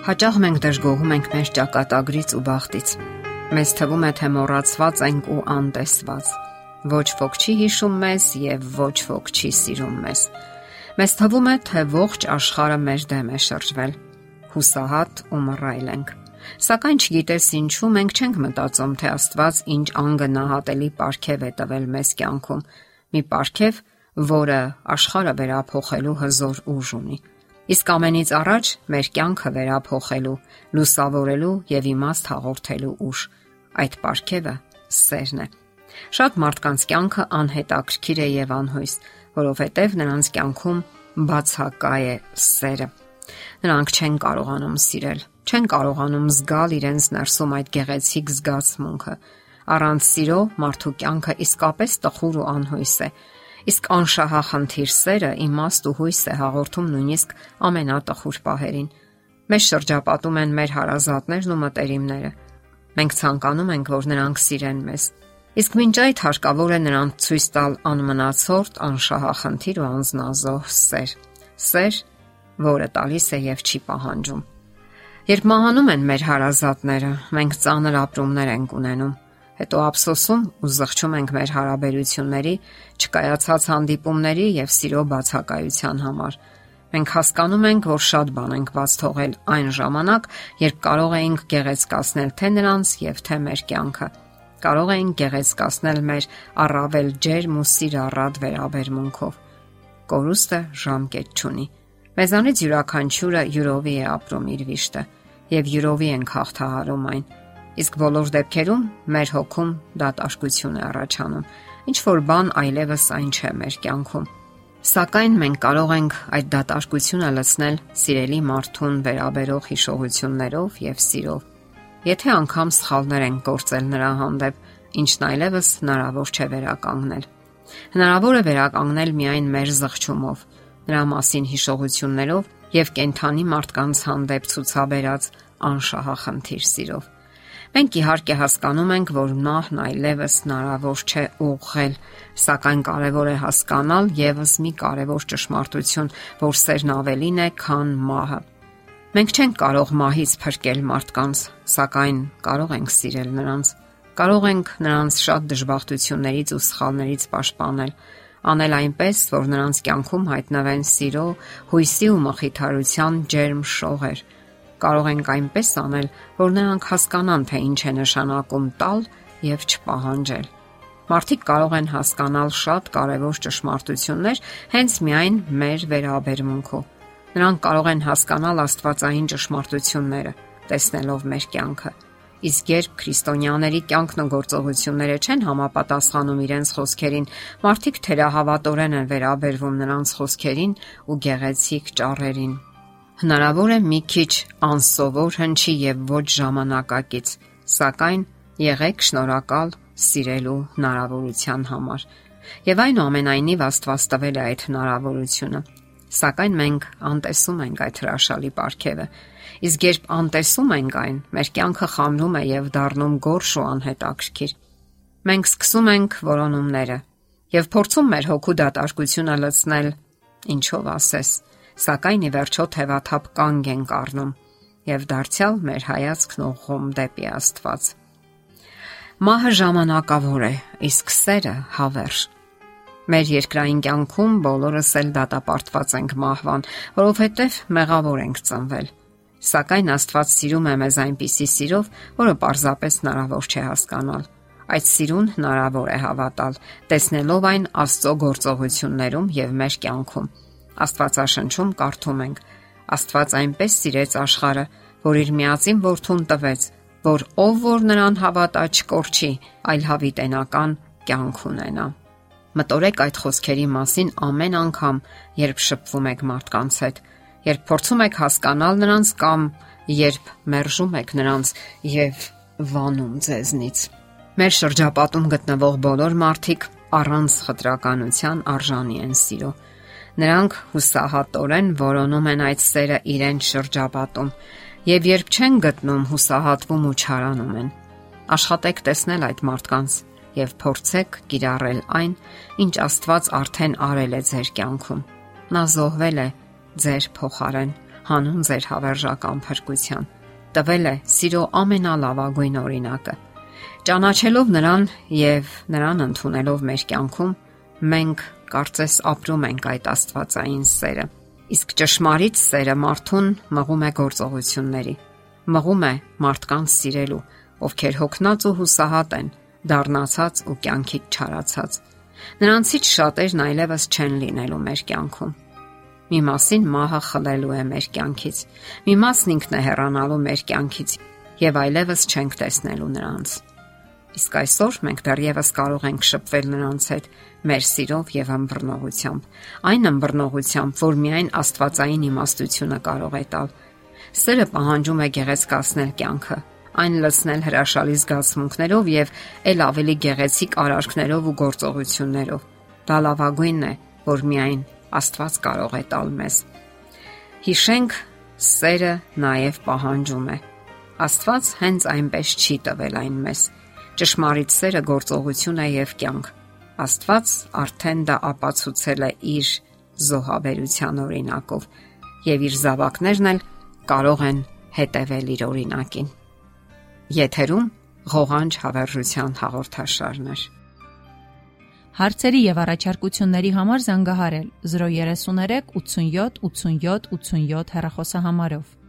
Հաճախ մենք դժգոհում ենք մեր ճակատագրից ու բախտից։ Մեզ թվում է, թե մոռացված ենք ու անտեսված։ Ոչ ոք չի հիշում մեզ եւ ոչ ոք չի սիրում մեզ։ Մեզ թվում է, թե ողջ աշխարհը մեր դեմ է շրջվել։ Հուսահատ ու մռայլ ենք։ Սակայն չգիտես ինչու մենք չենք մտածում, թե Աստված ինչ անգնահատելի ապարքև է տվել մեզ կյանքում։ Մի ապարքև, որը աշխարհը վերափոխելու հզոր ուժ ունի։ Իսկ ամենից առաջ մեր կյանքը վերափոխելու, լուսավորելու եւ իմաստ հաղորդելու ուժ։ Այդ ապարքևը սերն է։ Շատ մարդկանց կյանքը անհետաքրքիր է եւ անհույս, որովհետեւ նրանց կյանքում բացակա է սերը։ Նրանք չեն կարողանում սիրել, չեն կարողանում զգալ իրենց ներսում այդ գեղեցիկ զգացմունքը։ Առանց սիրո մարդու կյանքը իսկապես տխուր ու անհույս է Իսկ անշահախնդիր սերը իմաստ ու հույս է հաղորդում նույնիսկ ամենատխուր պահերին։ Մեզ շրջապատում են մեր հարազատներն ու մտերիմները։ Մենք ցանկանում ենք, որ նրանք սիրեն մեզ։ Իսկ մինչ այդ հարկավոր է նրանց ցույց տալ անմնացորդ, անշահախնդիր ու անznազող սեր։ Սեր, որը տալիս է եւ չի պահանջում։ Երբ մահանում են մեր հարազատները, մենք ծանր ապրումներ ենք ունենում հետո ափսոսում ու զղջում ենք մեր հարաբերությունների, չկայացած հանդիպումների եւ սիրո բացակայության համար։ Մենք հասկանում ենք, որ շատ բան ենք բաց թողել այն ժամանակ, երբ կարող էինք գեղեցկացնել թե նրանց եւ թե մեր կյանքը։ Կարող էինք գեղեցկացնել մեր առավել ջերմ ու սիրառատ վերաբերմունքով։ Կորուստը ժամկետ չունի։ Մեզանից յուրաքանչյուրը յուրովի է ապրում իր վիշտը եւ յուրովի ենք հաղթահարում այն Իսկ բոլոր դեպքերում մեր հոգում դատարկություն է առաջանում։ Ինչ որ բան այլևս այն չէ մեր կյանքում։ Սակայն մենք կարող ենք այդ դատարկությունը լցնել սիրելի մարդուն վերաբերող հիշողություններով եւ սիրով։ Եթե անգամ սխալներ են կործել նրա հանդեպ, ինչն այլևս հնարավոր չէ վերականգնել։ Հնարավոր է վերականգնել միայն մեր զղջումով, նրա մասին հիշողություններով եւ կենթանի մարդկանց հանդեպ ցուցաբերած անշահախնդիր սիրով։ Մենք իհարկե հասկանում ենք, որ նահն այլևս հնարավոր չէ ուղղել, սակայն կարևոր է հասկանալ եւս մի կարևոր ճշմարտություն, որ սերն ավելին է, քան մահը։ Մենք չենք կարող մահից փրկել մարդկանց, սակայն կարող ենք սիրել նրանց։ Կարող ենք նրանց շատ դժբախտություններից ու սխալներից պաշտպանել, անել այնպես, որ նրանց կյանքում հայտնվեն սիրո, հույսի ու մխիթարության ջերմ շողեր կարող ենք այնպես անել, որ նրանք հասկանան, թե ինչ է նշանակում տալ եւ չպահանջել։ Մարդիկ կարող են հասկանալ շատ կարևոր ճշմարտություններ հենց միայն մեր վերաբերմունքով։ Նրանք կարող են հասկանալ աստվածային ճշմարտությունները, տեսնելով մեր կյանքը։ Իսկ երբ քրիստոնյաների կյանքն ու գործողությունները չեն համապատասխանում իրենց խոսքերին, մարդիկ թերահավատորեն են վերաբերվում նրանց խոսքերին ու գեղեցիկ ճառերին։ Հնարավոր է մի քիչ անսովոր հնչի եւ ոչ ժամանակակից, սակայն եղեք շնորհակալ սիրելու հնարավորության համար։ Եվ այնուամենայնիվ Աստված տվել է այդ հնարավորությունը։ Սակայն մենք անտեսում ենք այդ հրաշալի ապարքևը։ Իսկ երբ անտեսում ենք այն, մեր կյանքը խամրում է եւ դառնում գորշ ու անհետաքրքիր։ Մենք սկսում ենք որոնումները եւ փորձում մեր հոգու դատարկությունը լցնել ինչով ասես սակայն ի վերջո թևաթափ կանգ ենք առնում եւ դարձյալ մեր հայացքն ուղղում դեպի Աստված։ Մահը ժամանակավոր է, իսկ սերը հավերժ։ Մեր երկրային կյանքում բոլորս էլ դատապարտված ենք մահվան, որովհետև մեղավոր ենք ծնվել։ Սակայն Աստված սիրում է մեզ այնպիսի սիրով, որը պարզապես հնարավոր չէ հասկանալ։ Այդ սիրուն հնարավոր է հավատալ, տեսնելով այն Աստծո գործողություններում եւ մեր կյանքում Աստվածաշնչում կարդում ենք. Աստված այնպես սիրեց աշխարը, որ իր միածին որդուն տվեց, որ ով որ նրան հավատա չկորչի, այլ հավիտենական կյանք ունենա։ Մտորեք այդ խոսքերի մասին ամեն անգամ, երբ շփվում եք մարդկանց հետ, երբ փորձում եք հասկանալ նրանց կամ երբ մերժում եք նրանց եւ վանում ձեզնից։ Մեր շրջապատում գտնվող բոլոր մարդիկ առանց խտրականության արժանի են սիրո Նրանք հուսահատորեն որոնում են այդ սերը իրեն շրջապատում եւ երբ չեն գտնում հուսահատվում ու չարանում են։ Աշխատեք տեսնել այդ մարդկանց եւ փորձեք կիրառել այն, ինչ Աստված արդեն արել է ձեր կյանքում։ Նա զոհվել է ձեր փոխարեն, հանուն ձեր հավերժական փրկության։ Տվել է սիրո ամենալավագույն օրինակը։ Ճանաչելով նրան եւ նրան ընդունելով մեր կյանքում, մենք կարծես ապրում ենք այդ աստվածային սերը։ Իսկ ճշմարիտ սերը մարդուն մղում է գործողությունների, մղում է մարդկանց սիրելու, ովքեր հոգնած ու հուսահատ են, դառնացած ու կյանքից չարացած։ Նրանցից շատերն այլևս չեն լինելու մեր կյանքում Մի մասին մահը խլելու է մեր կյանքից։ Մի մասն ինքն է հեռանալու մեր կյանքից եւ այլևս չենք տեսնելու նրանց։ Իսկ այսօր մենք դեռևս կարող ենք շփվել նրանց հետ մեր սիրով եւ ըմբռնողությամբ։ Այն ըմբռնողությամբ, որ միայն Աստվածային իմաստությունը կարող է տալ։ Սերը պահանջում է գեղեցկացնել կյանքը, այն լցնել հրաշալի զգացմունքներով եւ ել ավելի գեղեցիկ արարքներով ու գործողություններով։ Դա լավագույնն է, որ միայն Աստված կարող է տալ մեզ։ Հիշենք, սերը նաև պահանջում է։ Աստված հենց այնպես չի տվել այն մեզ։ Ճշմարիտ սերը գործողություն է եւ կյանք։ Աստված արդեն դա ապացուցել է իր զոհաբերության օրինակով եւ իր զավակներն էլ կարող են հետևել իր օրինակին։ Եթերում ղողանջ հավերժության հաղորդաշարներ։ Հարցերի եւ առաջարկությունների համար զանգահարել 033 87 87 87 հեռախոսահամարով։